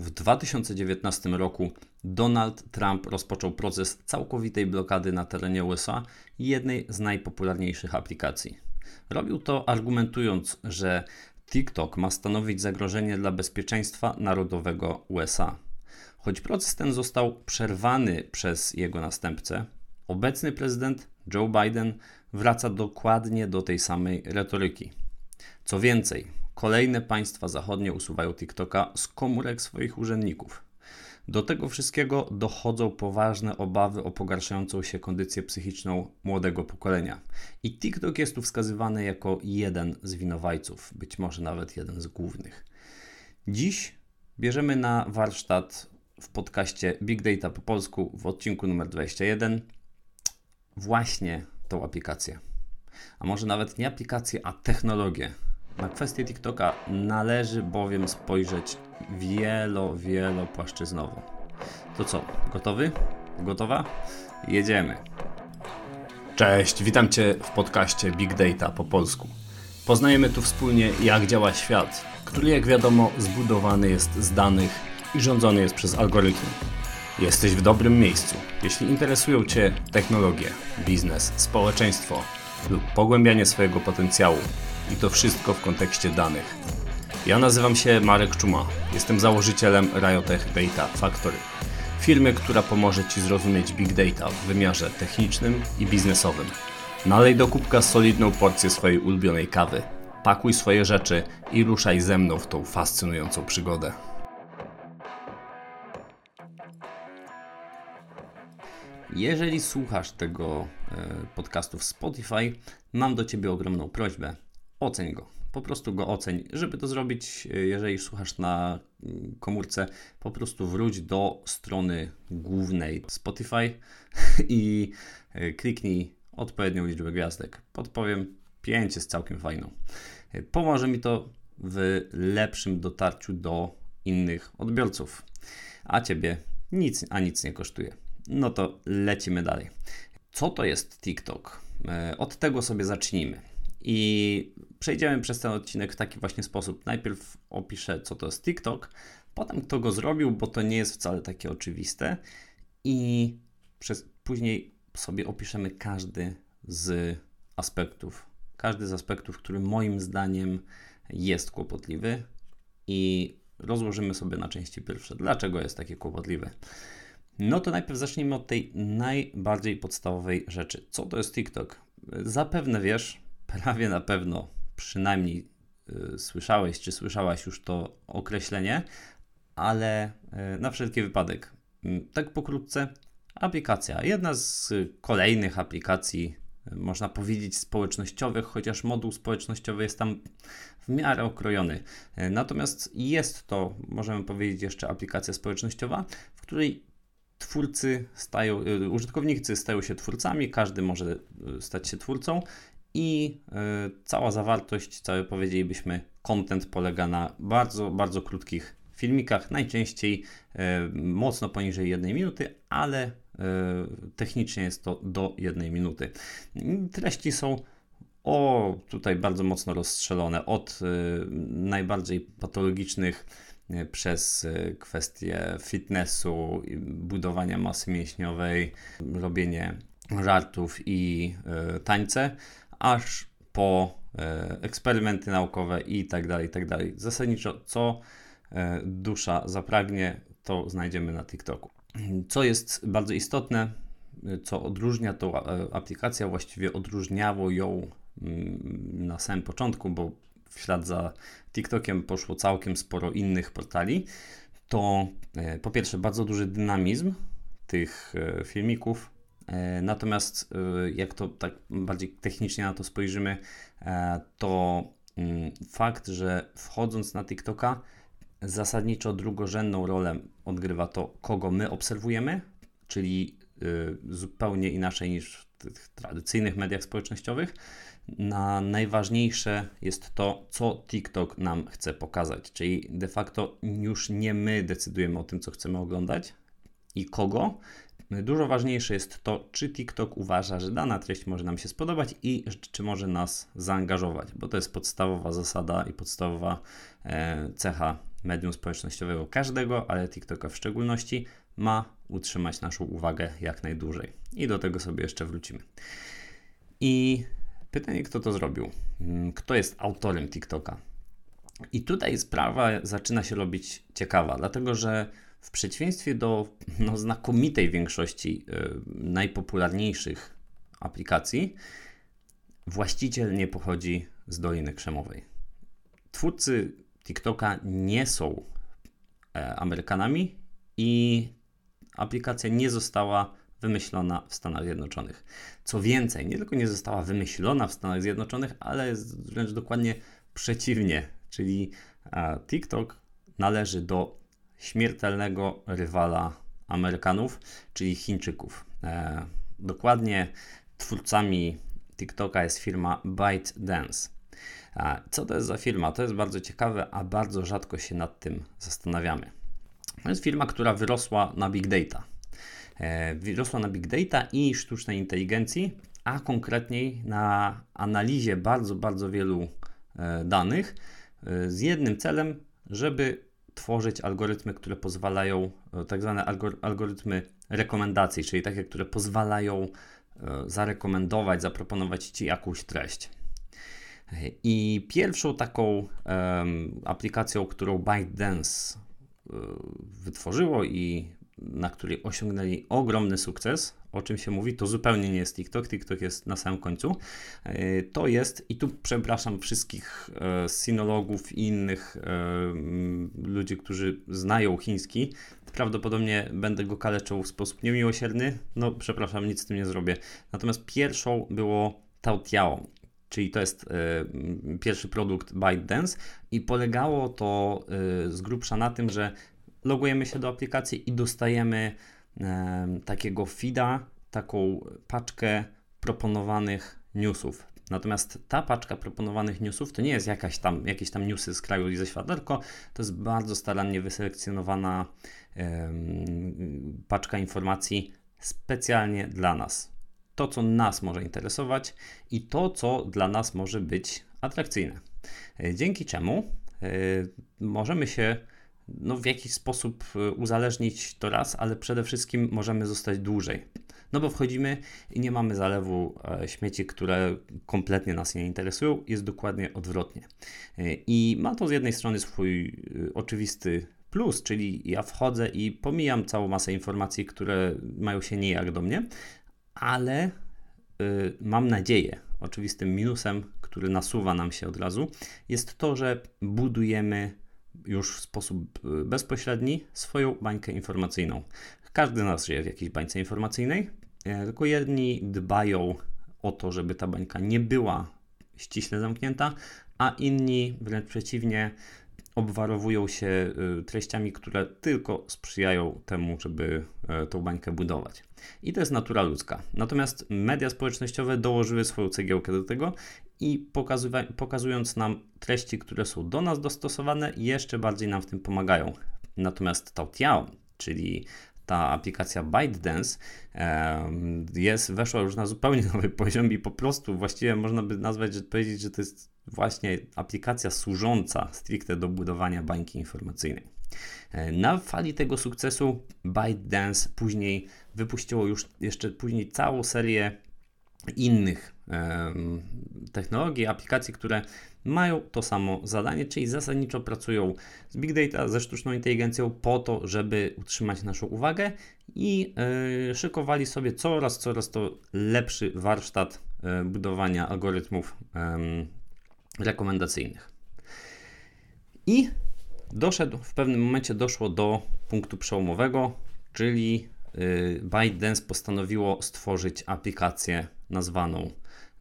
w 2019 roku Donald Trump rozpoczął proces całkowitej blokady na terenie USA jednej z najpopularniejszych aplikacji. Robił to argumentując, że TikTok ma stanowić zagrożenie dla bezpieczeństwa narodowego USA. Choć proces ten został przerwany przez jego następcę, obecny prezydent Joe Biden wraca dokładnie do tej samej retoryki. Co więcej, kolejne państwa zachodnie usuwają TikToka z komórek swoich urzędników. Do tego wszystkiego dochodzą poważne obawy o pogarszającą się kondycję psychiczną młodego pokolenia. I TikTok jest tu wskazywany jako jeden z winowajców, być może nawet jeden z głównych. Dziś bierzemy na warsztat w podcaście Big Data po polsku w odcinku numer 21 właśnie tą aplikację. A może nawet nie aplikację, a technologię. Na kwestię TikToka należy bowiem spojrzeć wielo, wielopłaszczyznowo. To co, gotowy? Gotowa? Jedziemy. Cześć, witam Cię w podcaście Big Data po polsku. Poznajemy tu wspólnie, jak działa świat, który, jak wiadomo, zbudowany jest z danych i rządzony jest przez algorytmy. Jesteś w dobrym miejscu. Jeśli interesują Cię technologie, biznes, społeczeństwo lub pogłębianie swojego potencjału, i to wszystko w kontekście danych. Ja nazywam się Marek Czuma. Jestem założycielem Riotech Data Factory. Firmy, która pomoże Ci zrozumieć Big Data w wymiarze technicznym i biznesowym. Nalej do kubka solidną porcję swojej ulubionej kawy. Pakuj swoje rzeczy i ruszaj ze mną w tą fascynującą przygodę. Jeżeli słuchasz tego e, podcastu w Spotify, mam do Ciebie ogromną prośbę. Oceń go. Po prostu go oceń. Żeby to zrobić, e, jeżeli słuchasz na mm, komórce, po prostu wróć do strony głównej Spotify i e, kliknij odpowiednią liczbę gwiazdek. Podpowiem, 5 jest całkiem fajną. Pomoże mi to w lepszym dotarciu do innych odbiorców, a Ciebie nic, a nic nie kosztuje. No to lecimy dalej. Co to jest TikTok? E, od tego sobie zacznijmy. I przejdziemy przez ten odcinek w taki właśnie sposób. Najpierw opiszę, co to jest TikTok, potem kto go zrobił, bo to nie jest wcale takie oczywiste. I przez, później sobie opiszemy każdy z aspektów. Każdy z aspektów, który moim zdaniem jest kłopotliwy i rozłożymy sobie na części pierwsze, dlaczego jest takie kłopotliwe. No to najpierw zacznijmy od tej najbardziej podstawowej rzeczy. Co to jest TikTok? Zapewne wiesz, prawie na pewno, przynajmniej y, słyszałeś czy słyszałaś już to określenie, ale y, na wszelki wypadek. Y, tak pokrótce, aplikacja. Jedna z kolejnych aplikacji, y, można powiedzieć, społecznościowych, chociaż moduł społecznościowy jest tam w miarę okrojony. Natomiast jest to, możemy powiedzieć, jeszcze aplikacja społecznościowa, w której twórcy stają, użytkownicy stają się twórcami, każdy może stać się twórcą i y, cała zawartość, cały powiedzielibyśmy, content polega na bardzo, bardzo krótkich filmikach, najczęściej mocno poniżej jednej minuty, ale technicznie jest to do jednej minuty. Treści są o tutaj bardzo mocno rozstrzelone od najbardziej patologicznych E, przez e, kwestie fitnessu, budowania masy mięśniowej, robienie żartów i e, tańce, aż po eksperymenty naukowe i tak dalej, i tak dalej. Zasadniczo, co dusza zapragnie, to znajdziemy na TikToku. Co jest bardzo istotne, co odróżnia tą aplikację, właściwie odróżniało ją mm, na samym początku, bo w ślad za TikTokiem poszło całkiem sporo innych portali, to e, po pierwsze bardzo duży dynamizm tych e, filmików, e, natomiast jak to tak bardziej technicznie na to spojrzymy, to mm, fakt, że wchodząc na TikToka, zasadniczo drugorzędną rolę odgrywa to, kogo my obserwujemy, czyli zupełnie inaczej niż w tych tradycyjnych mediach społecznościowych na najważniejsze jest to, co TikTok nam chce pokazać. Czyli de facto już nie my decydujemy o tym, co chcemy oglądać i kogo. Dużo ważniejsze jest to, czy TikTok uważa, że dana treść może nam się spodobać i czy może nas zaangażować, bo to jest podstawowa zasada i podstawowa e, cecha medium społecznościowego każdego, ale TikToka w szczególności, ma utrzymać naszą uwagę jak najdłużej. I do tego sobie jeszcze wrócimy. I pytanie, kto to zrobił? Mm, kto jest autorem TikToka? I tutaj sprawa zaczyna się robić ciekawa, dlatego że w przeciwieństwie do no, znakomitej większości y, najpopularniejszych aplikacji, właściciel nie pochodzi z Doliny Krzemowej. Twórcy TikToka nie są e, Amerykanami i aplikacja nie została wymyślona w Stanach Zjednoczonych. Co więcej, nie tylko nie została wymyślona w Stanach Zjednoczonych, ale wręcz dokładnie przeciwnie, czyli TikTok należy do śmiertelnego rywala Amerykanów, czyli Chińczyków. E, dokładnie twórcami TikToka jest firma ByteDance. Co to jest za firma? To jest bardzo ciekawe, a bardzo rzadko się nad tym zastanawiamy. To jest firma, która wyrosła na big data. E, wyrosła na big data i sztucznej inteligencji, a konkretniej na analizie bardzo, bardzo wielu e, danych e, z jednym celem, żeby tworzyć algorytmy, które pozwalają, tak zwane algorytmy rekomendacji, czyli takie, które pozwalają zarekomendować, zaproponować Ci jakąś treść. I pierwszą taką aplikacją, którą ByteDance wytworzyło i na której osiągnęli ogromny sukces, o czym się mówi, to zupełnie nie jest TikTok, TikTok jest na samym końcu. E, to jest, i tu przepraszam wszystkich e, sinologów i innych e, ludzi, którzy znają chiński, prawdopodobnie będę go kaleczył w sposób niemiłosierny, no przepraszam, nic z tym nie zrobię. Natomiast pierwszą było Taotiao, czyli to jest y, pierwszy produkt ByteDance. I polegało to y, z grubsza na tym, że logujemy się do aplikacji i dostajemy e, takiego feeda, taką paczkę proponowanych newsów. Natomiast ta paczka proponowanych newsów to nie jest jakaś tam, jakieś tam newsy z kraju i ze świata, tylko to jest bardzo starannie wyselekcjonowana e, paczka informacji specjalnie dla nas. To, co nas może interesować i to, co dla nas może być atrakcyjne. E, dzięki czemu e, możemy się no, w jakiś sposób e, uzależnić to raz, ale przede wszystkim możemy zostać dłużej. No bo wchodzimy i nie mamy zalewu e, śmieci, które kompletnie nas nie interesują, jest dokładnie odwrotnie. E, I ma to z jednej strony swój oczywisty plus, czyli ja wchodzę i pomijam całą masę informacji, które mają się nijak do mnie, ale mam nadzieję, oczywistym minusem, który nasuwa nam się od razu, jest to, że budujemy już w sposób y, bezpośredni swoją bańkę informacyjną. Każdy z nas żyje w jakiejś bańce informacyjnej, e, tylko jedni dbają o to, żeby ta bańka nie była ściśle zamknięta, a inni wręcz przeciwnie obwarowują się y, treściami, które tylko sprzyjają temu, żeby e, tą bańkę budować. I to jest natura ludzka. Natomiast media społecznościowe dołożyły swoją cegiełkę do tego i pokazując nam treści, które są do nas dostosowane, jeszcze bardziej nam w tym pomagają. Natomiast Taotiao, czyli ta aplikacja ByteDance jest, weszła już na zupełnie nowy poziom i po prostu właściwie można by nazwać, że powiedzieć, że to jest właśnie aplikacja służąca stricte do budowania bańki informacyjnej. E, na fali tego sukcesu ByteDance później wypuściło już jeszcze później całą serię innych technologii, aplikacji, które mają to samo zadanie, czyli zasadniczo pracują z big data, ze sztuczną inteligencją po to, żeby utrzymać naszą uwagę i yy, szykowali sobie coraz, coraz to lepszy warsztat yy, budowania algorytmów rekomendacyjnych. I doszedł, w pewnym momencie doszło do punktu przełomowego, czyli ByteDance postanowiło stworzyć aplikację nazwaną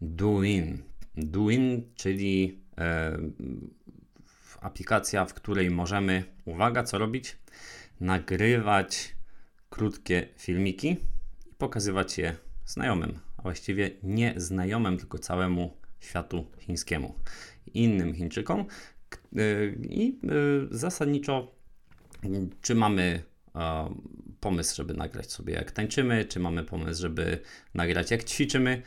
Douyin. Douyin, czyli e, aplikacja, w której możemy, uwaga, co robić? Nagrywać krótkie filmiki i pokazywać je znajomym, a właściwie nie znajomym, tylko całemu światu chińskiemu, innym Chińczykom. E, I e, zasadniczo, czy mamy e, pomysł, żeby nagrać sobie jak tańczymy, czy mamy pomysł, żeby nagrać jak ćwiczymy,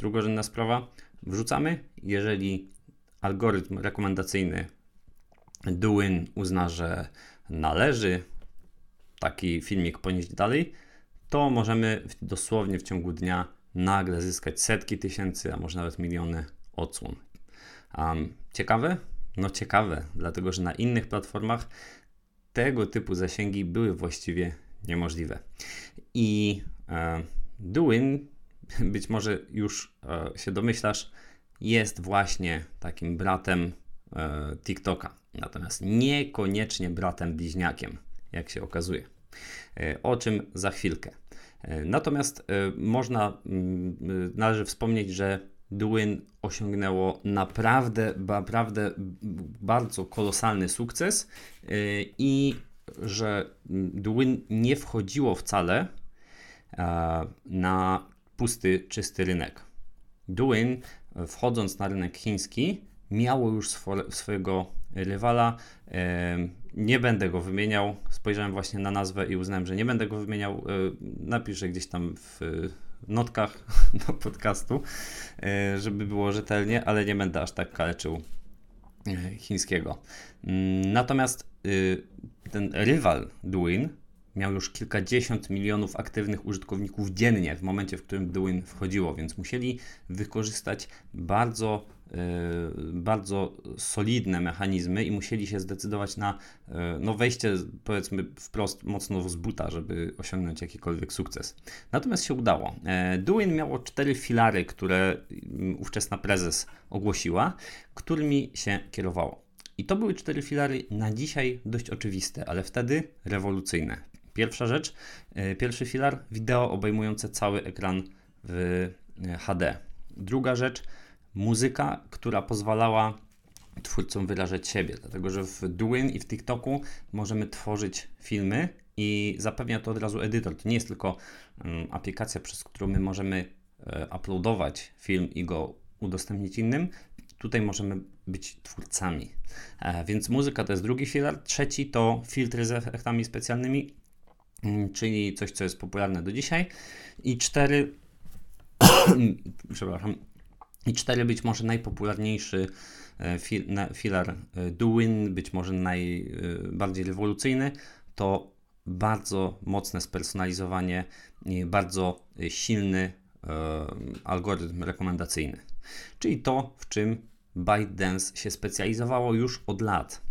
drugorzędna sprawa. Wrzucamy, jeżeli algorytm rekomendacyjny Duin uzna, że należy taki filmik ponieść dalej, to możemy dosłownie w ciągu dnia nagle zyskać setki tysięcy, a może nawet miliony odsłon. Um, ciekawe? No ciekawe, dlatego że na innych platformach tego typu zasięgi były właściwie niemożliwe. I e, być może już e, się domyślasz, jest właśnie takim bratem e, TikToka. Natomiast niekoniecznie bratem bliźniakiem, jak się okazuje. E, o czym za chwilkę. Natomiast można, mm, należy wspomnieć, że Duin osiągnęło naprawdę, naprawdę bardzo kolosalny sukces i że Duin nie wchodziło wcale na pusty, czysty rynek. Duin, wchodząc na rynek chiński, miało już swojego rywala. Nie będę go wymieniał. Spojrzałem właśnie na nazwę i uznałem, że nie będę go wymieniał. E, napiszę gdzieś tam w notkach do podcastu, e, żeby było rzetelnie, ale nie będę aż tak kaleczył e, chińskiego. Mm, natomiast ten rywal Duin miał już kilkadziesiąt milionów aktywnych użytkowników dziennie w momencie, w którym Duin wchodziło, więc musieli wykorzystać bardzo Y, bardzo solidne mechanizmy i musieli się zdecydować na y, no, wejście, powiedzmy wprost, mocno z buta, żeby osiągnąć jakikolwiek sukces. Natomiast się udało. E, Duin miało cztery filary, które mm, ówczesna prezes ogłosiła, którymi się kierowało. I to były cztery filary na dzisiaj dość oczywiste, ale wtedy rewolucyjne. Pierwsza rzecz, e, pierwszy filar, wideo obejmujące cały ekran w e, HD. Druga rzecz, muzyka, która pozwalała twórcom wyrażać siebie, dlatego że w Duin i w TikToku możemy tworzyć filmy i zapewnia to od razu edytor. To nie jest tylko um, aplikacja, przez którą my możemy e, uploadować film i go udostępnić innym. Tutaj możemy być twórcami. Więc muzyka to jest drugi filar. Trzeci to filtry z efektami specjalnymi, mm, czyli coś, co jest popularne do dzisiaj. I cztery, przepraszam, i cztery być może najpopularniejszy e, filar e, Duin, być może najbardziej e, rewolucyjny, to bardzo mocne spersonalizowanie bardzo silny algorytm rekomendacyjny. Czyli to, w czym ByteDance się specjalizowało już od lat.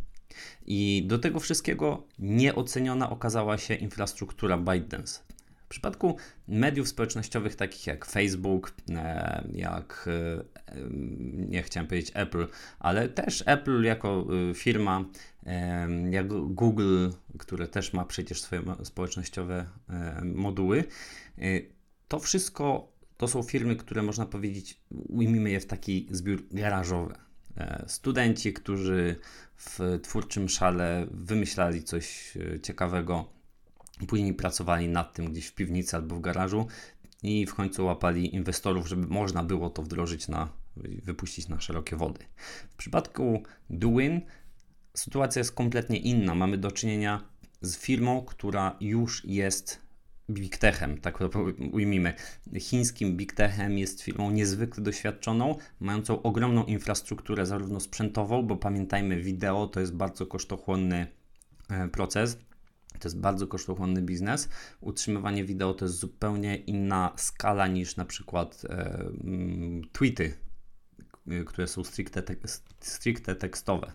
I do tego wszystkiego nieoceniona okazała się infrastruktura ByteDance. W przypadku mediów społecznościowych takich jak Facebook, e, jak e, nie chciałem powiedzieć Apple, ale też Apple jako e, firma, jak Google, które też ma przecież swoje społecznościowe moduły, to wszystko to są firmy, które można powiedzieć, ujmijmy je w taki zbiór garażowy. Studenci, którzy w twórczym szale wymyślali coś ciekawego, Później pracowali nad tym gdzieś w piwnicy albo w garażu i w końcu łapali inwestorów, żeby można było to wdrożyć na, wypuścić na szerokie wody. W przypadku Duin sytuacja jest kompletnie inna. Mamy do czynienia z firmą, która już jest Big Techem, tak ujmijmy. Chińskim Big Techem jest firmą niezwykle doświadczoną, mającą ogromną infrastrukturę zarówno sprzętową, bo pamiętajmy, wideo to jest bardzo kosztochłonny e, proces, to jest bardzo kosztochłonny biznes. Utrzymywanie wideo to jest zupełnie inna skala niż na przykład e, mm, tweety, e, które są stricte, te, stricte tekstowe.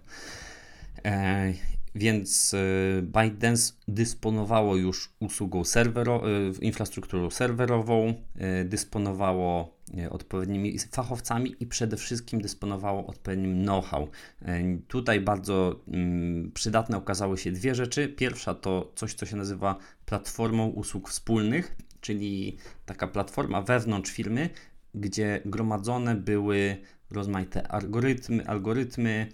E, więc e, ByteDance dysponowało już usługą serwero, e, infrastrukturą serwerową, e, dysponowało odpowiednimi fachowcami i przede wszystkim dysponowało odpowiednim know-how. Tutaj bardzo mm, przydatne okazały się dwie rzeczy. Pierwsza to coś, co się nazywa platformą usług wspólnych, czyli taka platforma wewnątrz firmy, gdzie gromadzone były rozmaite algorytmy, algorytmy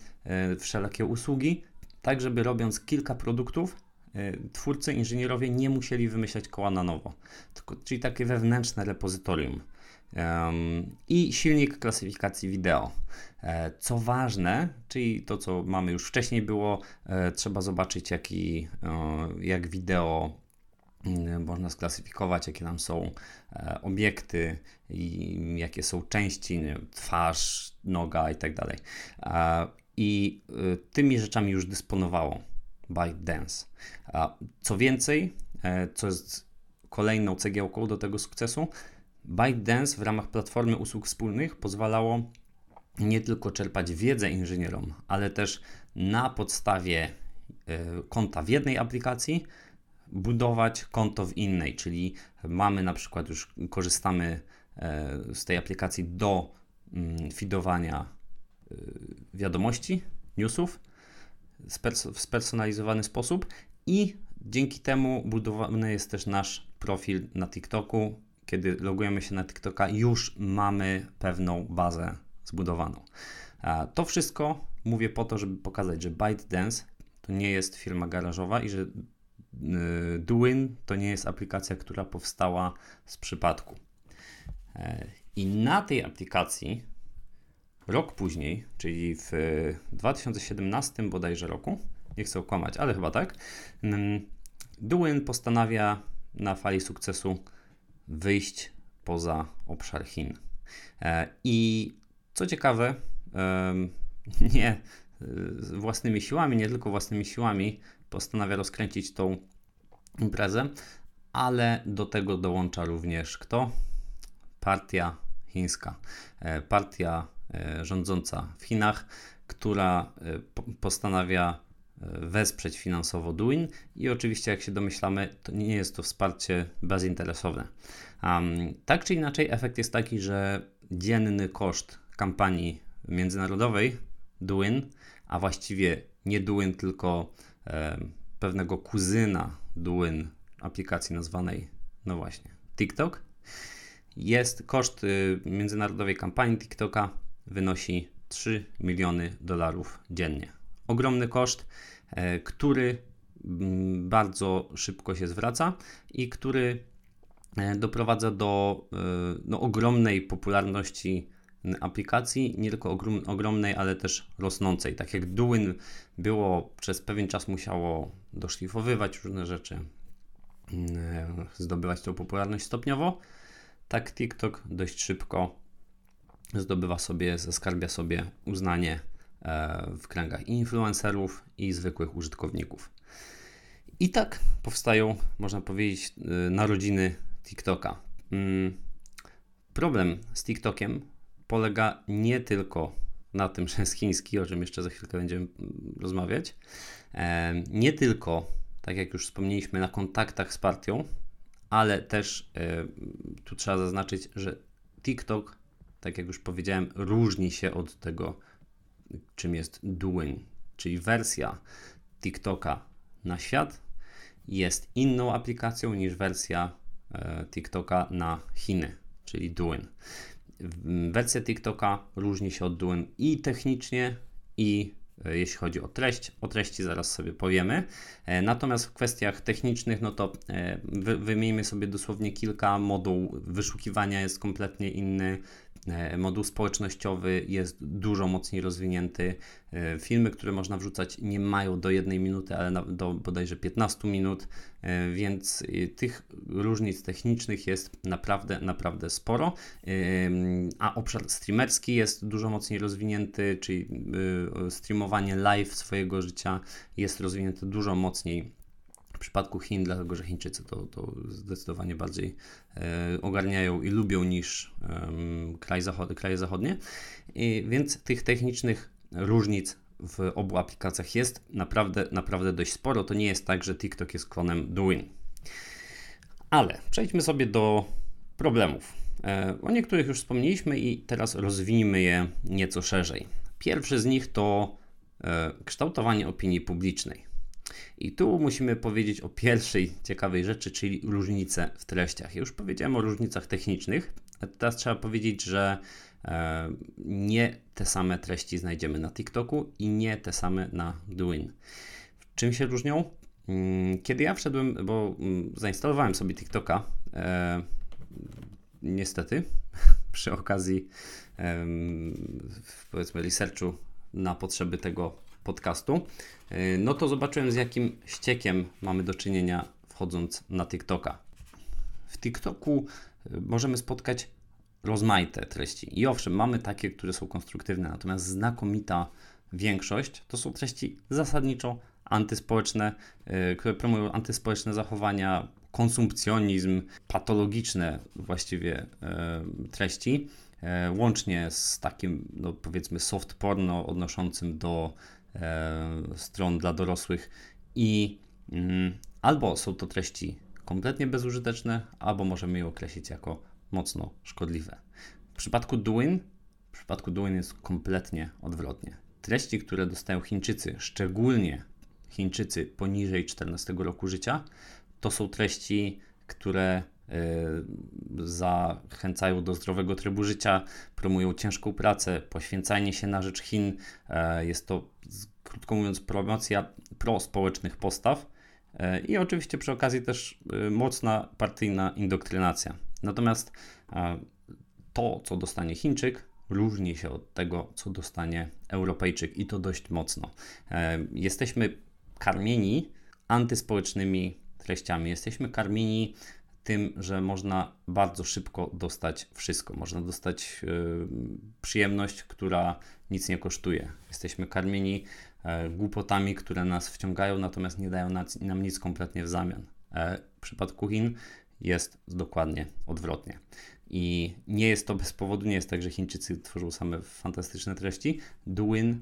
wszelakie usługi, tak żeby robiąc kilka produktów, e, twórcy, inżynierowie nie musieli wymyślać koła na nowo, tylko, czyli takie wewnętrzne repozytorium. Um, I silnik klasyfikacji wideo. E, co ważne, czyli to, co mamy już wcześniej było, e, trzeba zobaczyć, jaki, jak wideo mm, można sklasyfikować, jakie tam są obiekty i jakie są części, twarz, noga i tak dalej. I tymi rzeczami już dysponowało ByteDance. Co więcej, co jest kolejną cegiełką do tego sukcesu, ByteDance w ramach platformy usług wspólnych pozwalało nie tylko czerpać wiedzę inżynierom, ale też na podstawie e, konta w jednej aplikacji budować konto w innej, czyli mamy na przykład już korzystamy e, z tej aplikacji do mm, feedowania e, wiadomości, newsów w spersonalizowany sposób i dzięki temu budowany jest też nasz profil na TikToku. Kiedy logujemy się na TikToka, już mamy pewną bazę zbudowaną. To wszystko mówię po to, żeby pokazać, że ByteDance to nie jest firma garażowa i że y, Duin to nie jest aplikacja, która powstała z przypadku. E, I na tej aplikacji rok później, czyli w 2017 bodajże roku, nie chcę okłamać, ale chyba tak, mm, Duin postanawia na fali sukcesu wyjść poza obszar Chin. E, I co ciekawe, nie własnymi siłami, nie tylko własnymi siłami postanawia rozkręcić tą imprezę, ale do tego dołącza również kto? Partia chińska. E, partia e, rządząca w Chinach, która postanawia wesprzeć finansowo Duin i oczywiście, jak się domyślamy, to nie jest to wsparcie bezinteresowne. Um, tak czy inaczej, efekt jest taki, że dzienny koszt kampanii międzynarodowej Duin, a właściwie nie Duin, tylko e, pewnego kuzyna Duin, aplikacji nazwanej, no właśnie, TikTok, jest koszt y, międzynarodowej kampanii TikToka wynosi 3 miliony dolarów dziennie. Ogromny koszt, e, który mm, bardzo szybko się zwraca i który e, doprowadza do e, no, ogromnej popularności aplikacji, nie tylko ogromnej, ale też rosnącej. Tak jak Duin było przez pewien czas musiało doszlifowywać różne rzeczy, zdobywać tą popularność stopniowo, tak TikTok dość szybko zdobywa sobie, zaskarbia sobie uznanie e, w kręgach influencerów i zwykłych użytkowników. I tak powstają, można powiedzieć, e, narodziny TikToka. Mm, problem z TikTokiem polega nie tylko na tym, że jest chiński, o czym jeszcze za chwilkę będziemy rozmawiać, e, nie tylko, tak jak już wspomnieliśmy, na kontaktach z partią, ale też tu trzeba zaznaczyć, że TikTok, tak jak już powiedziałem, różni się od tego, czym jest Douyin, czyli wersja TikToka na świat jest inną aplikacją niż wersja e, TikToka na Chiny, czyli Douyin. Wersja TikToka różni się od Duin i technicznie, i e, jeśli chodzi o treść. O treści zaraz sobie powiemy. E, natomiast w kwestiach technicznych, no to wymieńmy sobie dosłownie kilka. Moduł wyszukiwania jest kompletnie inny. E, moduł społecznościowy jest dużo mocniej rozwinięty. E, filmy, które można wrzucać, nie mają do jednej minuty, ale do bodajże 15 minut, e, więc tych różnic technicznych jest naprawdę, naprawdę sporo. A obszar streamerski jest dużo mocniej rozwinięty, czyli streamowanie live swojego życia jest rozwinięte dużo mocniej przypadku Chin, dlatego że Chińczycy to, to zdecydowanie bardziej e, ogarniają i lubią niż e, kraj zachod kraje zachodnie. I, więc tych technicznych różnic w obu aplikacjach jest naprawdę, naprawdę dość sporo. To nie jest tak, że TikTok jest klonem Douyin. Ale przejdźmy sobie do problemów. E, o niektórych już wspomnieliśmy i teraz rozwijmy je nieco szerzej. Pierwszy z nich to e, kształtowanie opinii publicznej. I tu musimy powiedzieć o pierwszej ciekawej rzeczy, czyli różnice w treściach. Już powiedziałem o różnicach technicznych, a teraz trzeba powiedzieć, że e, nie te same treści znajdziemy na TikToku i nie te same na Douyin. Czym się różnią? Mm, kiedy ja wszedłem, bo mm, zainstalowałem sobie TikToka, e, niestety, przy okazji powiedzmy researchu na potrzeby tego podcastu, e, no to zobaczyłem z jakim ściekiem mamy do czynienia wchodząc na TikToka. W TikToku e, możemy spotkać rozmaite treści. I owszem, mamy takie, które są konstruktywne, natomiast znakomita większość to są treści zasadniczo antyspołeczne, e, które promują antyspołeczne zachowania, konsumpcjonizm, patologiczne właściwie treści, łącznie z takim, no powiedzmy, soft porno odnoszącym do stron dla dorosłych i mm, albo są to treści kompletnie bezużyteczne, albo możemy je określić jako mocno szkodliwe. W przypadku Duin, w przypadku Duin jest kompletnie odwrotnie. Treści, które dostają Chińczycy, szczególnie Chińczycy poniżej 14 roku życia, to są treści, które zachęcają do zdrowego trybu życia, promują ciężką pracę, poświęcanie się na rzecz Chin. E, jest to, krótko mówiąc, promocja prospołecznych postaw e, i oczywiście przy okazji też y, mocna partyjna indoktrynacja. Natomiast to, co dostanie Chińczyk, różni się od tego, co dostanie Europejczyk i to dość mocno. E, jesteśmy karmieni antyspołecznymi treściami. Jesteśmy karmieni tym, że można bardzo szybko dostać wszystko. Można dostać yy, przyjemność, która nic nie kosztuje. Jesteśmy karmieni yy, głupotami, które nas wciągają, natomiast nie dają nam nic kompletnie w zamian. E, w przypadku Chin jest dokładnie odwrotnie. I nie jest to bez powodu, nie jest tak, że Chińczycy tworzą same fantastyczne treści. Douyin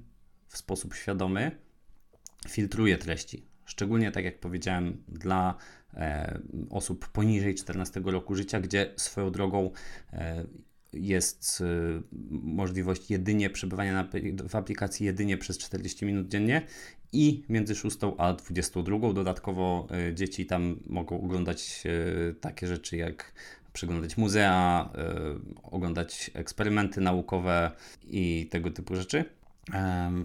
w sposób świadomy filtruje treści. Szczególnie, tak jak powiedziałem, dla e, osób poniżej 14 roku życia, gdzie swoją drogą e, jest e, możliwość jedynie przebywania na, w aplikacji jedynie przez 40 minut dziennie i między 6 a 22. Dodatkowo e, dzieci tam mogą oglądać e, takie rzeczy jak przeglądać muzea, e, oglądać eksperymenty naukowe i tego typu rzeczy.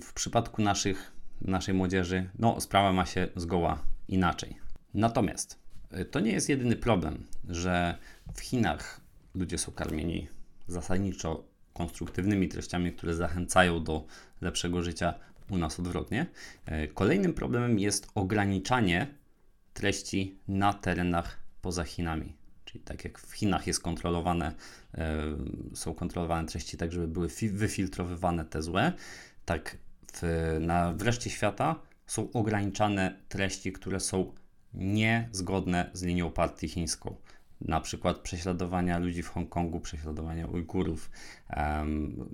W przypadku naszych naszej młodzieży, no sprawa ma się zgoła inaczej. Natomiast y, to nie jest jedyny problem, że w Chinach ludzie są karmieni zasadniczo konstruktywnymi treściami, które zachęcają do lepszego życia, u nas odwrotnie. Y, kolejnym problemem jest ograniczanie treści na terenach poza Chinami. Czyli tak jak w Chinach jest kontrolowane, y, są kontrolowane treści tak, żeby były wyfiltrowywane te złe, tak w, na, w świata są ograniczane treści, które są niezgodne z linią partii chińską. Na przykład prześladowania ludzi w Hongkongu, prześladowania Ujgurów,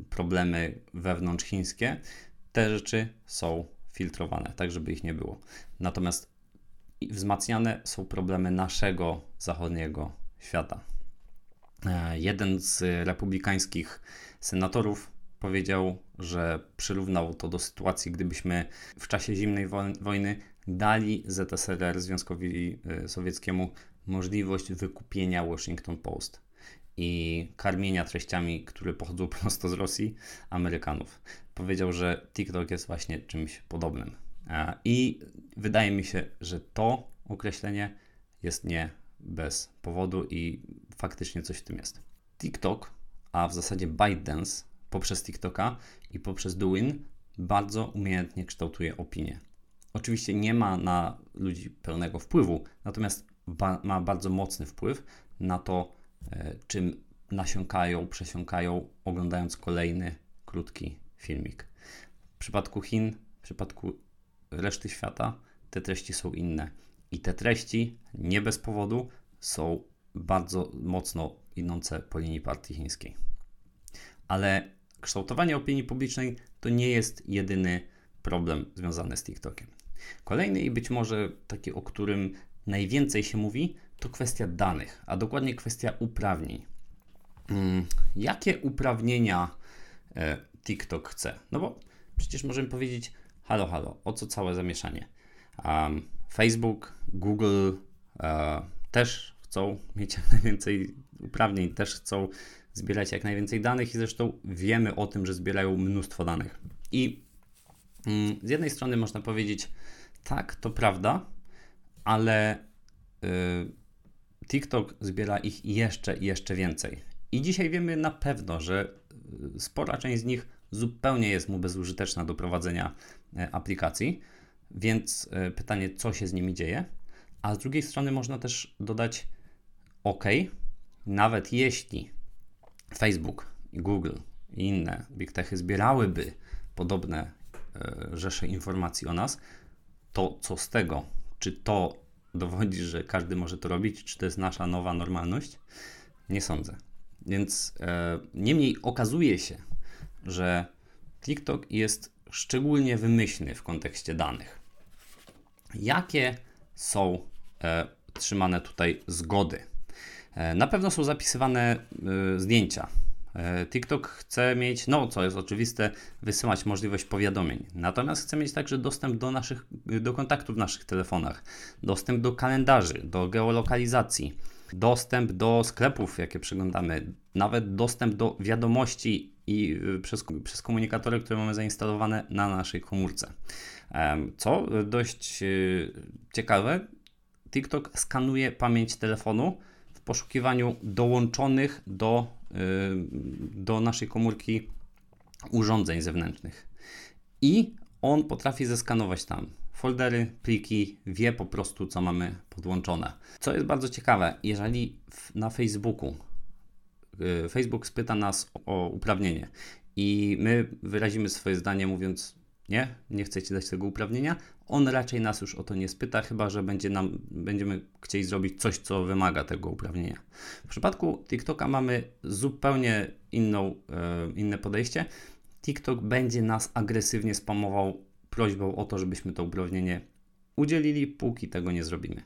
problemy wewnątrzchińskie. Te rzeczy są filtrowane, tak żeby ich nie było. Natomiast wzmacniane są problemy naszego zachodniego świata. E, jeden z republikańskich senatorów powiedział, że przyrównał to do sytuacji, gdybyśmy w czasie zimnej wojny dali ZSRR, Związkowi y, Sowieckiemu, możliwość wykupienia Washington Post i karmienia treściami, które pochodzą prosto z Rosji, Amerykanów. Powiedział, że TikTok jest właśnie czymś podobnym. I wydaje mi się, że to określenie jest nie bez powodu i faktycznie coś w tym jest. TikTok, a w zasadzie ByteDance poprzez TikToka i poprzez Douyin bardzo umiejętnie kształtuje opinię. Oczywiście nie ma na ludzi pełnego wpływu, natomiast ba ma bardzo mocny wpływ na to, e, czym nasiąkają, przesiąkają, oglądając kolejny krótki filmik. W przypadku Chin, w przypadku reszty świata, te treści są inne. I te treści nie bez powodu są bardzo mocno idące po linii partii chińskiej. Ale kształtowanie opinii publicznej to nie jest jedyny problem związany z TikTokiem. Kolejny i być może taki, o którym najwięcej się mówi, to kwestia danych, a dokładnie kwestia uprawnień. Hmm, jakie uprawnienia e, TikTok chce? No bo przecież możemy powiedzieć, halo, halo, o co całe zamieszanie? Um, Facebook, Google e, też chcą mieć jak najwięcej uprawnień, też chcą zbierać jak najwięcej danych i zresztą wiemy o tym, że zbierają mnóstwo danych. I mm, z jednej strony można powiedzieć, tak, to prawda, ale y, TikTok zbiera ich jeszcze i jeszcze więcej. I dzisiaj wiemy na pewno, że y, spora część z nich zupełnie jest mu bezużyteczna do prowadzenia y, aplikacji, więc y, pytanie, co się z nimi dzieje. A z drugiej strony można też dodać, OK, nawet jeśli Facebook, Google i inne big techy zbierałyby podobne rzesze informacji o nas, to co z tego? Czy to dowodzi, że każdy może to robić? Czy to jest nasza nowa normalność? Nie sądzę. Więc e, niemniej okazuje się, że TikTok jest szczególnie wymyślny w kontekście danych. Jakie są e, trzymane tutaj zgody? E, na pewno są zapisywane e, zdjęcia. E, TikTok chce mieć, no co jest oczywiste, wysyłać możliwość powiadomień. Natomiast chce mieć także dostęp do naszych, do kontaktów w naszych telefonach, dostęp do kalendarzy, do geolokalizacji, dostęp do sklepów, jakie przeglądamy, nawet dostęp do wiadomości i przez, przez komunikatory, które mamy zainstalowane na naszej komórce. Co dość ciekawe, TikTok skanuje pamięć telefonu w poszukiwaniu dołączonych do, y, do naszej komórki urządzeń zewnętrznych. I on potrafi zeskanować tam foldery, pliki, wie po prostu, co mamy podłączone. Co jest bardzo ciekawe, jeżeli na Facebooku y, Facebook spyta nas o uprawnienie i my wyrazimy swoje zdanie mówiąc nie, nie chcecie dać tego uprawnienia, on raczej nas już o to nie spyta, chyba że będzie nam, będziemy chcieli zrobić coś, co wymaga tego uprawnienia. W przypadku TikToka mamy zupełnie inną, e, inne podejście. TikTok będzie nas agresywnie spamował prośbą o to, żebyśmy to uprawnienie udzielili, póki tego nie zrobimy.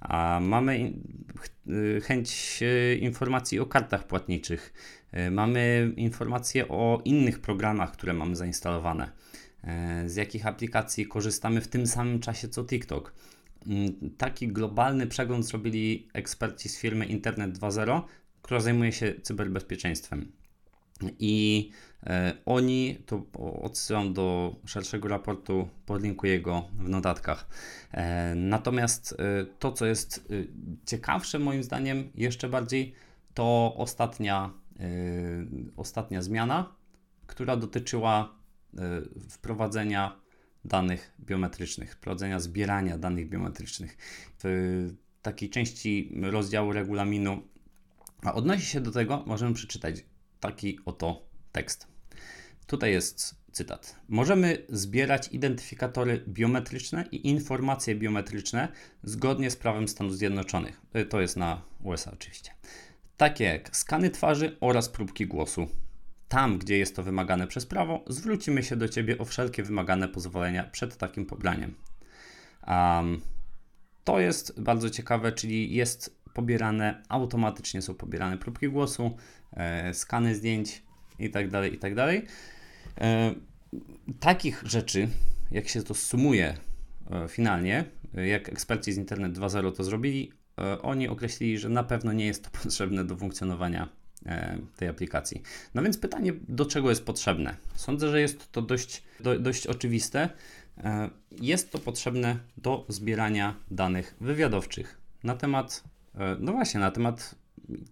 A mamy e, chęć e, informacji o kartach płatniczych, mamy informacje o innych programach, które mamy zainstalowane z jakich aplikacji korzystamy w tym samym czasie co TikTok. Mm, taki globalny przegląd zrobili eksperci z firmy Internet 2.0, która zajmuje się cyberbezpieczeństwem. I e, oni, to odsyłam do szerszego raportu, podlinkuję go w notatkach. E, natomiast e, to, co jest e, ciekawsze moim zdaniem jeszcze bardziej, to ostatnia, e, ostatnia zmiana, która dotyczyła wprowadzenia danych biometrycznych, wprowadzenia zbierania danych biometrycznych. W takiej części rozdziału regulaminu, a odnosi się do tego, możemy przeczytać taki oto tekst. Tutaj jest cytat. Możemy zbierać identyfikatory biometryczne i informacje biometryczne zgodnie z prawem Stanów Zjednoczonych. Y, to jest na USA oczywiście. Takie jak skany twarzy oraz próbki głosu tam, gdzie jest to wymagane przez prawo, zwrócimy się do Ciebie o wszelkie wymagane pozwolenia przed takim pobraniem. Um, to jest bardzo ciekawe, czyli jest pobierane, automatycznie są pobierane próbki głosu, e, skany zdjęć itd., tak itd. Tak e, takich rzeczy, jak się to sumuje e, finalnie, jak eksperci z Internet 2.0 to zrobili, e, oni określili, że na pewno nie jest to potrzebne do funkcjonowania tej aplikacji. No więc pytanie, do czego jest potrzebne? Sądzę, że jest to dość, do, dość oczywiste. E, jest to potrzebne do zbierania danych wywiadowczych na temat, e, no właśnie, na temat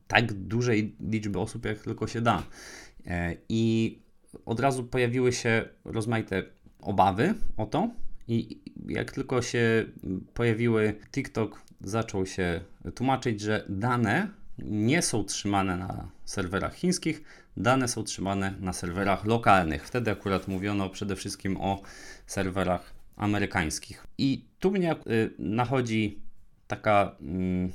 tak dużej liczby osób, jak tylko się da. I od razu pojawiły się rozmaite obawy o to, i jak tylko się pojawiły, TikTok zaczął się tłumaczyć, że dane nie są trzymane na serwerach chińskich, dane są trzymane na serwerach lokalnych. Wtedy akurat mówiono przede wszystkim o serwerach amerykańskich. I tu mnie y, nachodzi taka. Mm,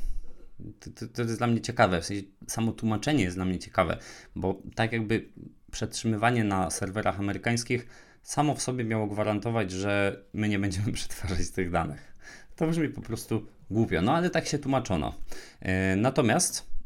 to, to, jest dla mnie ciekawe, w sensie samo tłumaczenie jest dla mnie ciekawe, bo tak jakby przetrzymywanie na serwerach amerykańskich samo w sobie miało gwarantować, że my nie będziemy przetwarzać tych danych. To brzmi po prostu głupio, no ale tak się tłumaczono. E, natomiast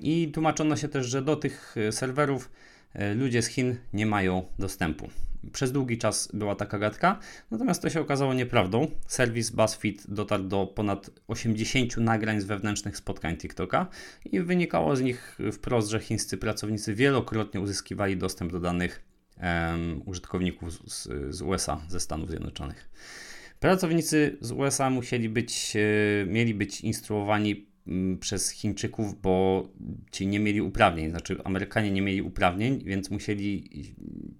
i tłumaczono się też, że do tych e, serwerów e, ludzie z Chin nie mają dostępu. Przez długi czas była taka gadka, natomiast to się okazało nieprawdą. Serwis BuzzFeed dotarł do ponad 80 nagrań z wewnętrznych spotkań TikToka i wynikało z nich wprost, że chińscy pracownicy wielokrotnie uzyskiwali dostęp do danych um, użytkowników z, z USA, ze Stanów Zjednoczonych. Pracownicy z USA musieli być, e, mieli być instruowani mm, przez Chińczyków, bo ci nie mieli uprawnień, znaczy Amerykanie nie mieli uprawnień, więc musieli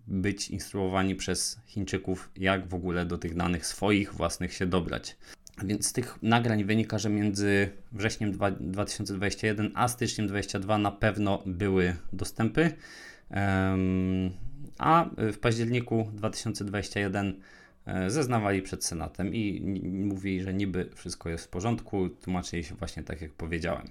być instruowani przez Chińczyków, jak w ogóle do tych danych swoich własnych się dobrać. Więc z tych nagrań wynika, że między wrześniem 2021 a styczniem 2022 na pewno były dostępy. A w październiku 2021 zeznawali przed Senatem i mówili, że niby wszystko jest w porządku, tłumaczyli się właśnie tak, jak powiedziałem.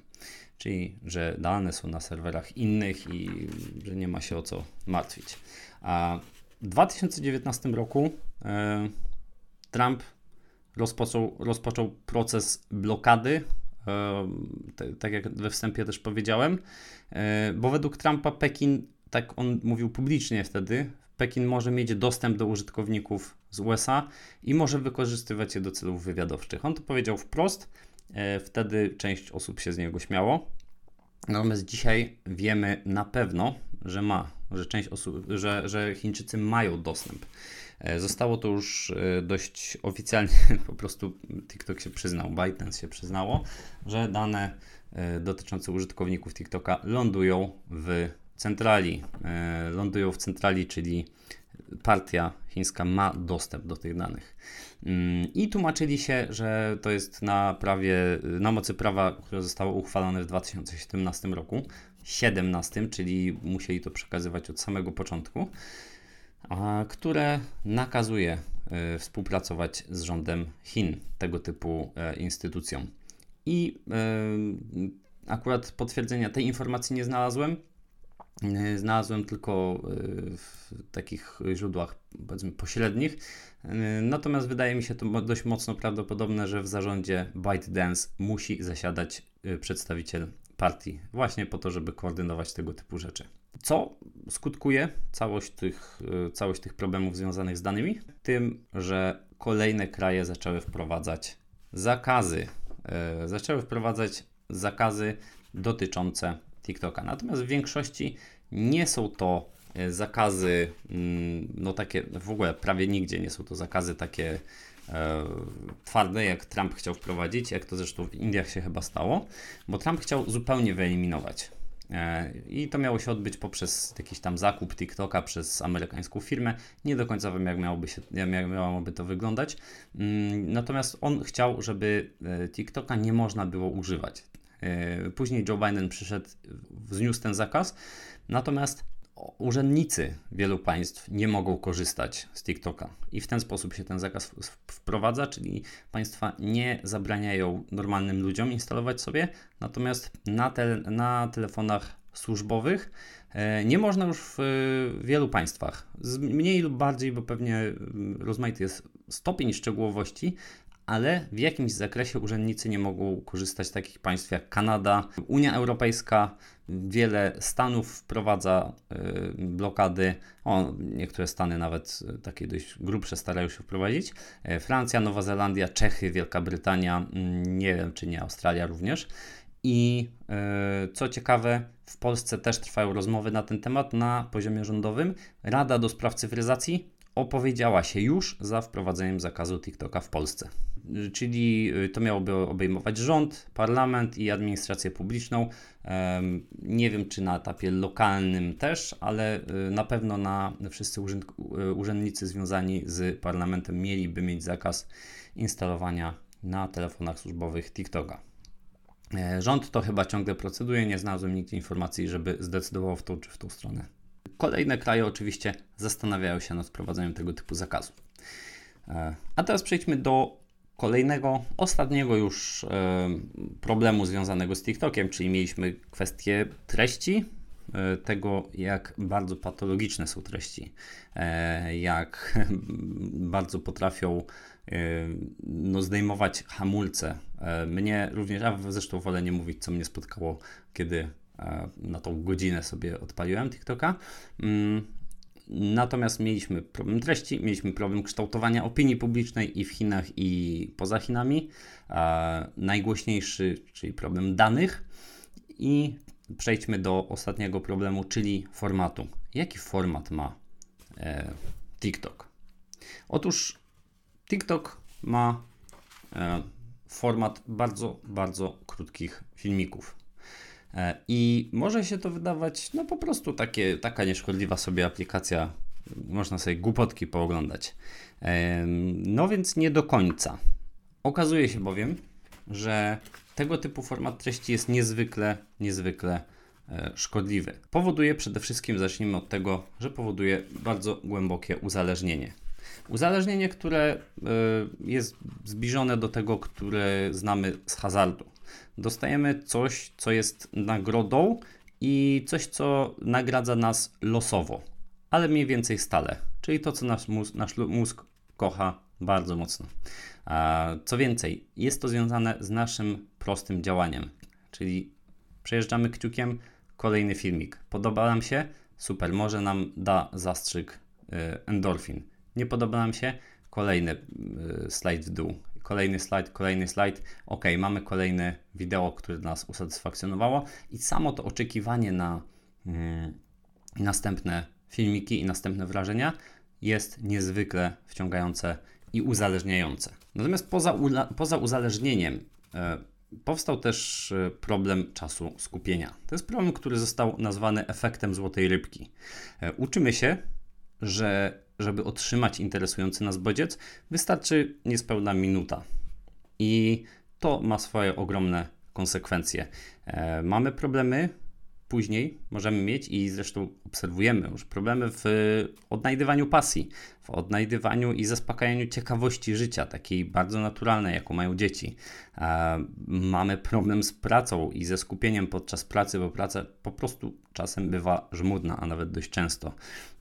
Czyli, że dane są na serwerach innych i że nie ma się o co martwić. A w 2019 roku e, Trump rozpoczął, rozpoczął proces blokady, e, tak jak we wstępie też powiedziałem, e, bo według Trumpa Pekin, tak on mówił publicznie wtedy, Pekin może mieć dostęp do użytkowników z USA i może wykorzystywać je do celów wywiadowczych. On to powiedział wprost, wtedy część osób się z niego śmiało. Natomiast dzisiaj wiemy na pewno, że ma, że część osób, że, że Chińczycy mają dostęp. E, zostało to już e, dość oficjalnie, po prostu TikTok się przyznał, ByteDance się przyznało, że dane e, dotyczące użytkowników TikToka lądują w centrali. Lądują w centrali, czyli partia chińska ma dostęp do tych danych. Mm, I tłumaczyli się, że to jest na prawie, na mocy prawa, które zostało uchwalone w 2017 roku, 17, czyli musieli to przekazywać od samego początku, które nakazuje e, współpracować z rządem Chin, tego typu e, instytucją. I e, akurat potwierdzenia tej informacji nie znalazłem, E, znalazłem tylko e, w takich źródłach, powiedzmy, pośrednich. E, natomiast wydaje mi się to dość mocno prawdopodobne, że w zarządzie ByteDance musi zasiadać przedstawiciel partii, właśnie po to, żeby koordynować tego typu rzeczy. Co skutkuje całość tych, całość tych problemów związanych z danymi? Tym, że kolejne kraje zaczęły wprowadzać zakazy. Zaczęły wprowadzać zakazy dotyczące TikToka. Natomiast w większości nie są to e, zakazy, mm, no takie w ogóle prawie nigdzie nie są to zakazy takie e, twarde, jak Trump chciał wprowadzić, jak to zresztą w Indiach się chyba stało, bo Trump chciał zupełnie wyeliminować. E, I to miało się odbyć poprzez jakiś tam zakup TikToka przez amerykańską firmę. Nie do końca wiem, jak miałoby, się, jak miałoby to wyglądać. Mm, natomiast on chciał, żeby e, TikToka nie można było używać. E, później Joe Biden przyszedł, wzniósł ten zakaz, natomiast urzędnicy wielu państw nie mogą korzystać z TikToka. I w ten sposób się ten zakaz wprowadza, czyli państwa nie zabraniają normalnym ludziom instalować sobie, natomiast na, te, na telefonach służbowych e, nie można już w wielu państwach. Mniej lub bardziej, bo pewnie rozmaity jest stopień szczegółowości, ale w jakimś zakresie urzędnicy nie mogą korzystać z takich państw jak Kanada, Unia Europejska. Wiele stanów wprowadza y, blokady. O, niektóre stany nawet y, takie dość grubsze starają się wprowadzić. Y, Francja, Nowa Zelandia, Czechy, Wielka Brytania, mm, nie wiem czy nie Australia również. I co ciekawe, w Polsce też trwają rozmowy na ten temat na poziomie rządowym. Rada do Spraw Cyfryzacji opowiedziała się już za wprowadzeniem zakazu TikToka w Polsce. Czyli y, to miałoby obejmować rząd, parlament i administrację publiczną. Nie wiem, czy na etapie lokalnym też, ale y, na pewno na wszyscy y, urzędnicy związani z parlamentem mieliby mieć zakaz instalowania na telefonach służbowych TikToka. E, rząd to chyba ciągle proceduje, nie znalazłem nigdzie informacji, żeby zdecydował w tą czy w tą stronę. Kolejne kraje oczywiście zastanawiają się nad wprowadzeniem tego typu zakazu. E, a teraz przejdźmy do kolejnego, ostatniego już e, problemu związanego z TikTokiem, czyli mieliśmy kwestię treści, e, tego jak bardzo patologiczne są treści, jak bardzo potrafią no, zdejmować hamulce. Mnie również, a zresztą wolę nie mówić, co mnie spotkało, kiedy na tą godzinę sobie odpaliłem TikToka. Mm, natomiast mieliśmy problem treści, mieliśmy problem kształtowania opinii publicznej i w Chinach, i poza Chinami. Najgłośniejszy, czyli problem danych. I przejdźmy do ostatniego problemu, czyli formatu. Jaki format ma e, TikTok? Otóż TikTok ma e, format bardzo, bardzo krótkich filmików. E, I może się to wydawać, no po prostu takie, taka nieszkodliwa sobie aplikacja, można sobie głupotki pooglądać. E, no więc nie do końca. Okazuje się bowiem, że tego typu format treści jest niezwykle, niezwykle e, szkodliwy. Powoduje przede wszystkim, zacznijmy od tego, że powoduje bardzo głębokie uzależnienie. Uzależnienie, które jest zbliżone do tego, które znamy z hazardu. Dostajemy coś, co jest nagrodą i coś, co nagradza nas losowo, ale mniej więcej stale, czyli to, co nasz mózg, nasz mózg kocha bardzo mocno. Co więcej, jest to związane z naszym prostym działaniem, czyli przejeżdżamy kciukiem kolejny filmik. Podoba nam się? Super, może nam da zastrzyk y, endorfin. Nie podoba nam się? Kolejny y, slajd w dół. Kolejny slajd, kolejny slajd. Ok, mamy kolejne wideo, które nas usatysfakcjonowało i samo to oczekiwanie na mm, następne filmiki i następne wrażenia jest niezwykle wciągające i uzależniające. Natomiast poza, poza uzależnieniem e, powstał też e, problem czasu skupienia. To jest problem, który został nazwany efektem złotej rybki. E, uczymy się, że żeby otrzymać interesujący nas bodziec, wystarczy niespełna minuta. I to ma swoje ogromne konsekwencje. E, mamy problemy później możemy mieć i zresztą obserwujemy już problemy w odnajdywaniu pasji, w odnajdywaniu i zaspokajaniu ciekawości życia, takiej bardzo naturalnej, jaką mają dzieci. E, mamy problem z pracą i ze skupieniem podczas pracy, bo praca po prostu czasem bywa żmudna, a nawet dość często.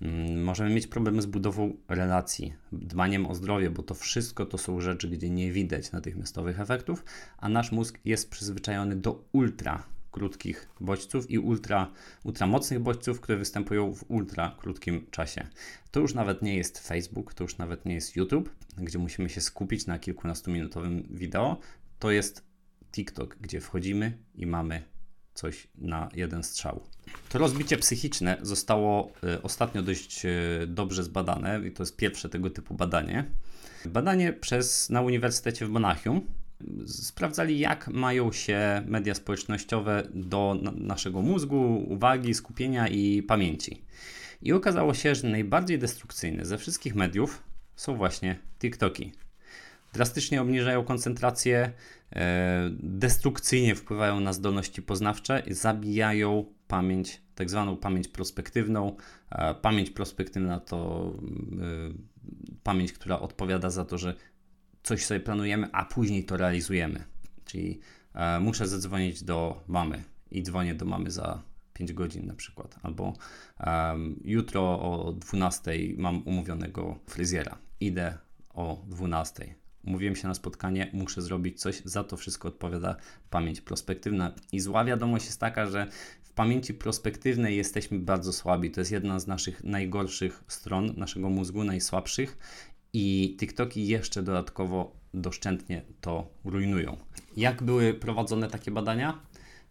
Mm, możemy mieć problemy z budową relacji, dbaniem o zdrowie, bo to wszystko to są rzeczy, gdzie nie widać natychmiastowych efektów, a nasz mózg jest przyzwyczajony do ultra krótkich bodźców i ultra, ultra mocnych bodźców, które występują w ultra krótkim czasie. To już nawet nie jest Facebook, to już nawet nie jest YouTube, gdzie musimy się skupić na kilkunastominutowym wideo. To jest TikTok, gdzie wchodzimy i mamy coś na jeden strzał. To rozbicie psychiczne zostało y, ostatnio dość y, dobrze zbadane i to jest pierwsze tego typu badanie. Badanie przez, na Uniwersytecie w Monachium sprawdzali, jak mają się media społecznościowe do naszego mózgu, uwagi, skupienia i pamięci. I okazało się, że najbardziej destrukcyjne ze wszystkich mediów są właśnie TikToki. Drastycznie obniżają koncentrację, e, destrukcyjnie wpływają na zdolności poznawcze, zabijają pamięć, tak zwaną pamięć prospektywną. E, pamięć prospektywna to e, pamięć, która odpowiada za to, że coś sobie planujemy, a później to realizujemy. Czyli e, muszę zadzwonić do mamy i dzwonię do mamy za 5 godzin na przykład. Albo e, jutro o 12 mam umówionego fryzjera. Idę o 12. Umówiłem się na spotkanie, muszę zrobić coś, za to wszystko odpowiada pamięć prospektywna. I zła wiadomość jest taka, że w pamięci prospektywnej jesteśmy bardzo słabi. To jest jedna z naszych najgorszych stron naszego mózgu, najsłabszych i TikToki jeszcze dodatkowo doszczętnie to rujnują. Jak były prowadzone takie badania?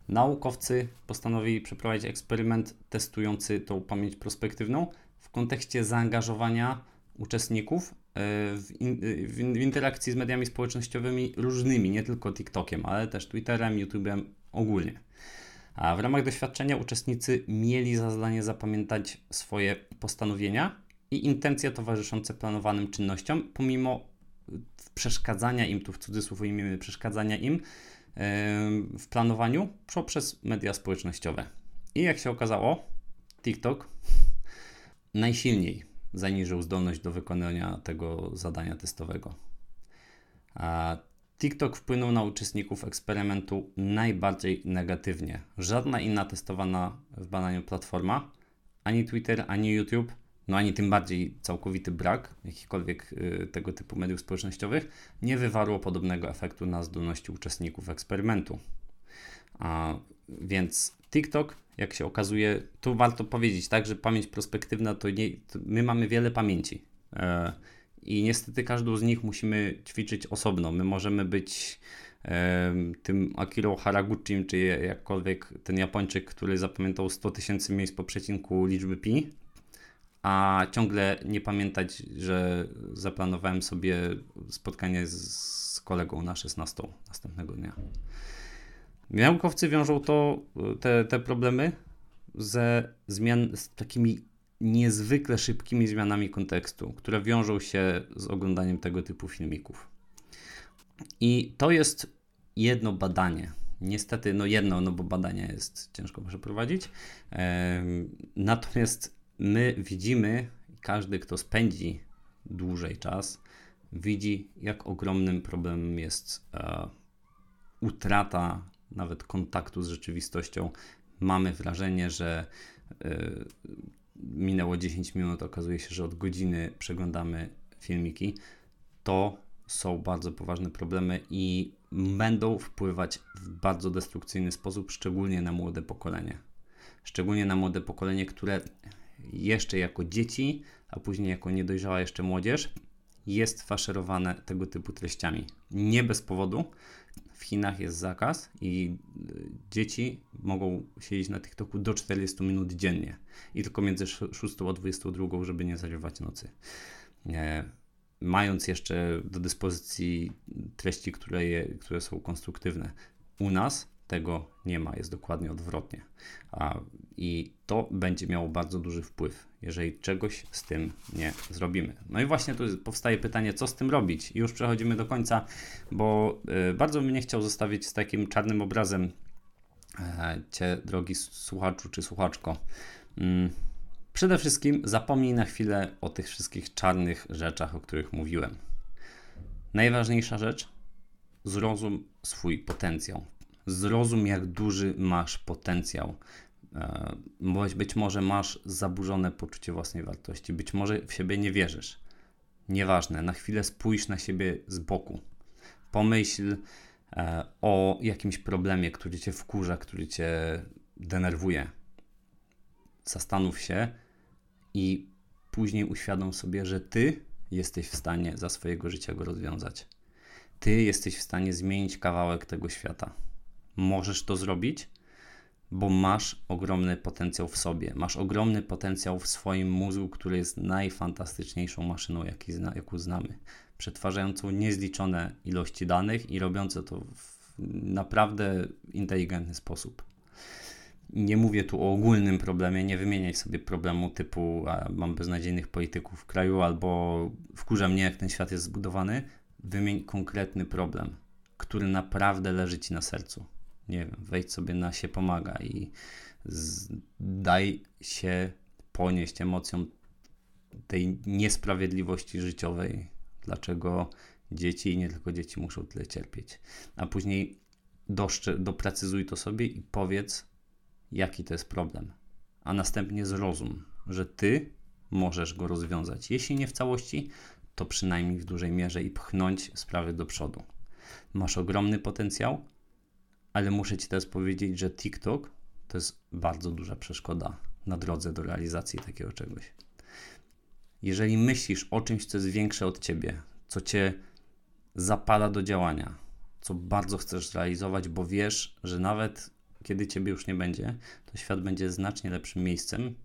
Naukowcy postanowili przeprowadzić eksperyment testujący tą pamięć prospektywną w kontekście zaangażowania uczestników e, w, in, w interakcji z mediami społecznościowymi różnymi, nie tylko TikTokiem, ale też Twitterem, YouTube'em ogólnie. A w ramach doświadczenia uczestnicy mieli za zadanie zapamiętać swoje postanowienia i intencje towarzyszące planowanym czynnościom, pomimo przeszkadzania im, tu w cudzysłów ujmiemy, przeszkadzania im w planowaniu poprzez media społecznościowe. I jak się okazało, TikTok najsilniej zaniżył zdolność do wykonania tego zadania testowego. A TikTok wpłynął na uczestników eksperymentu najbardziej negatywnie. Żadna inna testowana w badaniu platforma, ani Twitter, ani YouTube no ani tym bardziej całkowity brak jakichkolwiek y, tego typu mediów społecznościowych nie wywarło podobnego efektu na zdolności uczestników eksperymentu. A więc TikTok, jak się okazuje, tu warto powiedzieć, tak, że pamięć prospektywna to, nie, to my mamy wiele pamięci. E, I niestety każdą z nich musimy ćwiczyć osobno. My możemy być e, tym Akiro Haraguchim, czy jakkolwiek ten Japończyk, który zapamiętał 100 tysięcy miejsc po przecinku liczby pi, a ciągle nie pamiętać, że zaplanowałem sobie spotkanie z kolegą na 16 następnego dnia. Naukowcy wiążą to, te, te problemy ze zmian, z takimi niezwykle szybkimi zmianami kontekstu, które wiążą się z oglądaniem tego typu filmików. I to jest jedno badanie, Niestety, no jedno, no bo badania jest ciężko przeprowadzić. Natomiast my widzimy, każdy, kto spędzi dłużej czas, widzi, jak ogromnym problemem jest e, utrata nawet kontaktu z rzeczywistością. Mamy wrażenie, że e, minęło 10 minut, okazuje się, że od godziny przeglądamy filmiki. To są bardzo poważne problemy i będą wpływać w bardzo destrukcyjny sposób, szczególnie na młode pokolenie. Szczególnie na młode pokolenie, które jeszcze jako dzieci, a później jako niedojrzała jeszcze młodzież, jest faszerowane tego typu treściami. Nie bez powodu. W Chinach jest zakaz i y, dzieci mogą siedzieć na TikToku do 40 minut dziennie i tylko między 6 a 22, żeby nie zarywać nocy. Nie mając jeszcze do dyspozycji treści, które, je, które są konstruktywne. U nas tego nie ma, jest dokładnie odwrotnie. I to będzie miało bardzo duży wpływ, jeżeli czegoś z tym nie zrobimy. No i właśnie tu powstaje pytanie, co z tym robić? I już przechodzimy do końca, bo y, bardzo bym nie chciał zostawić z takim czarnym obrazem y, Cię, drogi słuchaczu czy słuchaczko. Y, Przede wszystkim zapomnij na chwilę o tych wszystkich czarnych rzeczach, o których mówiłem. Najważniejsza rzecz zrozum swój potencjał. Zrozum, jak duży masz potencjał. E, być może masz zaburzone poczucie własnej wartości, być może w siebie nie wierzysz. Nieważne, na chwilę spójrz na siebie z boku. Pomyśl e, o jakimś problemie, który cię wkurza, który cię denerwuje. Zastanów się i później uświadom sobie, że ty jesteś w stanie za swojego życia go rozwiązać. Ty jesteś w stanie zmienić kawałek tego świata. Możesz to zrobić, bo masz ogromny potencjał w sobie. Masz ogromny potencjał w swoim mózgu, który jest najfantastyczniejszą maszyną, jaki zna, jaką znamy. Przetwarzającą niezliczone ilości danych i robiące to w naprawdę inteligentny sposób. Nie mówię tu o ogólnym problemie, nie wymieniaj sobie problemu typu a, mam beznadziejnych polityków w kraju albo wkurza mnie, jak ten świat jest zbudowany. Wymień konkretny problem, który naprawdę leży ci na sercu. Nie wiem, wejdź sobie na się pomaga i daj się ponieść emocjom tej niesprawiedliwości życiowej. Dlaczego dzieci i nie tylko dzieci muszą tyle cierpieć. A później doszcze, doprecyzuj to sobie i powiedz, jaki to jest problem, a następnie zrozum, że ty możesz go rozwiązać. Jeśli nie w całości, to przynajmniej w dużej mierze i pchnąć sprawy do przodu. Masz ogromny potencjał, ale muszę Ci teraz powiedzieć, że TikTok to jest bardzo duża przeszkoda na drodze do realizacji takiego czegoś. Jeżeli myślisz o czymś, co jest większe od Ciebie, co Cię zapala do działania, co bardzo chcesz zrealizować, bo wiesz, że nawet kiedy ciebie już nie będzie, to świat będzie znacznie lepszym miejscem,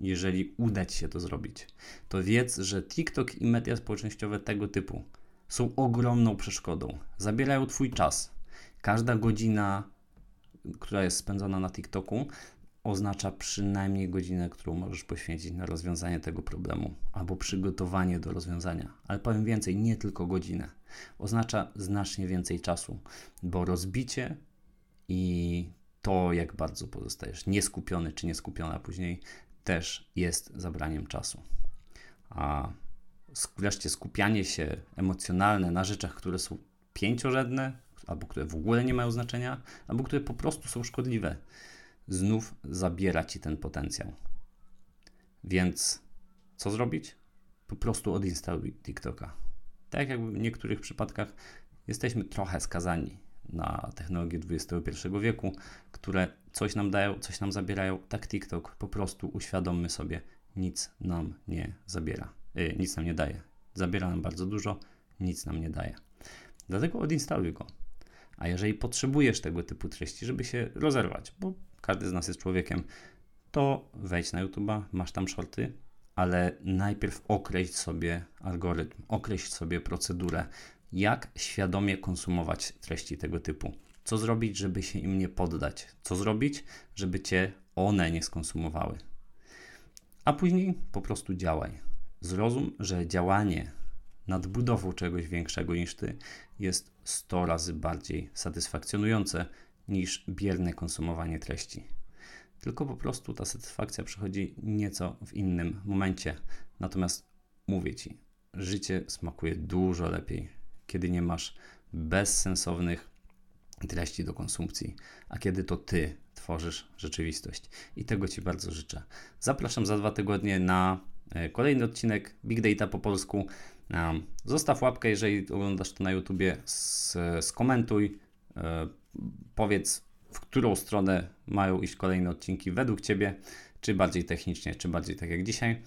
jeżeli uda ci się to zrobić. To wiedz, że TikTok i media społecznościowe tego typu są ogromną przeszkodą. Zabierają twój czas. Każda godzina, która jest spędzona na TikToku, oznacza przynajmniej godzinę, którą możesz poświęcić na rozwiązanie tego problemu albo przygotowanie do rozwiązania. Ale powiem więcej, nie tylko godzinę. Oznacza znacznie więcej czasu, bo rozbicie i to, jak bardzo pozostajesz nieskupiony czy nieskupiona później, też jest zabraniem czasu. A wreszcie skupianie się emocjonalne na rzeczach, które są pięciorzędne, albo które w ogóle nie mają znaczenia, albo które po prostu są szkodliwe, znów zabiera ci ten potencjał. Więc co zrobić? Po prostu odinstaluj TikToka. Tak jak w niektórych przypadkach jesteśmy trochę skazani na technologię XXI wieku, które coś nam dają, coś nam zabierają. Tak TikTok, po prostu uświadommy sobie, nic nam nie zabiera, yy, nic nam nie daje. Zabiera nam bardzo dużo, nic nam nie daje. Dlatego odinstaluj go. A jeżeli potrzebujesz tego typu treści, żeby się rozerwać, bo każdy z nas jest człowiekiem, to wejdź na YouTube'a, masz tam shorty, ale najpierw określ sobie algorytm, określ sobie procedurę, jak świadomie konsumować treści tego typu. Co zrobić, żeby się im nie poddać? Co zrobić, żeby cię one nie skonsumowały? A później po prostu działaj. Zrozum, że działanie nad budową czegoś większego niż ty jest 100 razy bardziej satysfakcjonujące niż bierne konsumowanie treści. Tylko po prostu ta satysfakcja przychodzi nieco w innym momencie. Natomiast mówię ci, życie smakuje dużo lepiej, kiedy nie masz bezsensownych treści do konsumpcji, a kiedy to ty tworzysz rzeczywistość. I tego Ci bardzo życzę. Zapraszam za dwa tygodnie na e, kolejny odcinek Big Data po polsku. Zostaw łapkę, jeżeli oglądasz to na YouTubie, skomentuj, e, powiedz, w którą stronę mają iść kolejne odcinki według Ciebie, czy bardziej technicznie, czy bardziej tak jak dzisiaj.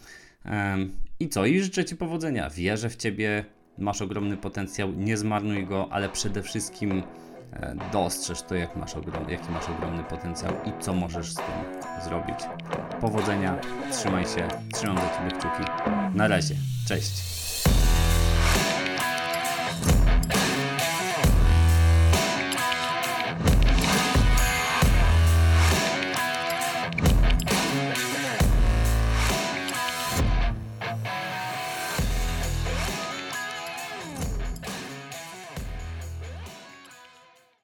I co? I życzę Ci powodzenia. Wierzę w Ciebie, masz ogromny potencjał, nie zmarnuj go, ale przede wszystkim e, dostrzeż to, jak masz ogrom, jaki masz ogromny potencjał i co możesz z tym zrobić. Powodzenia, trzymaj się, trzymam za Ciebie kciuki. Na razie, cześć.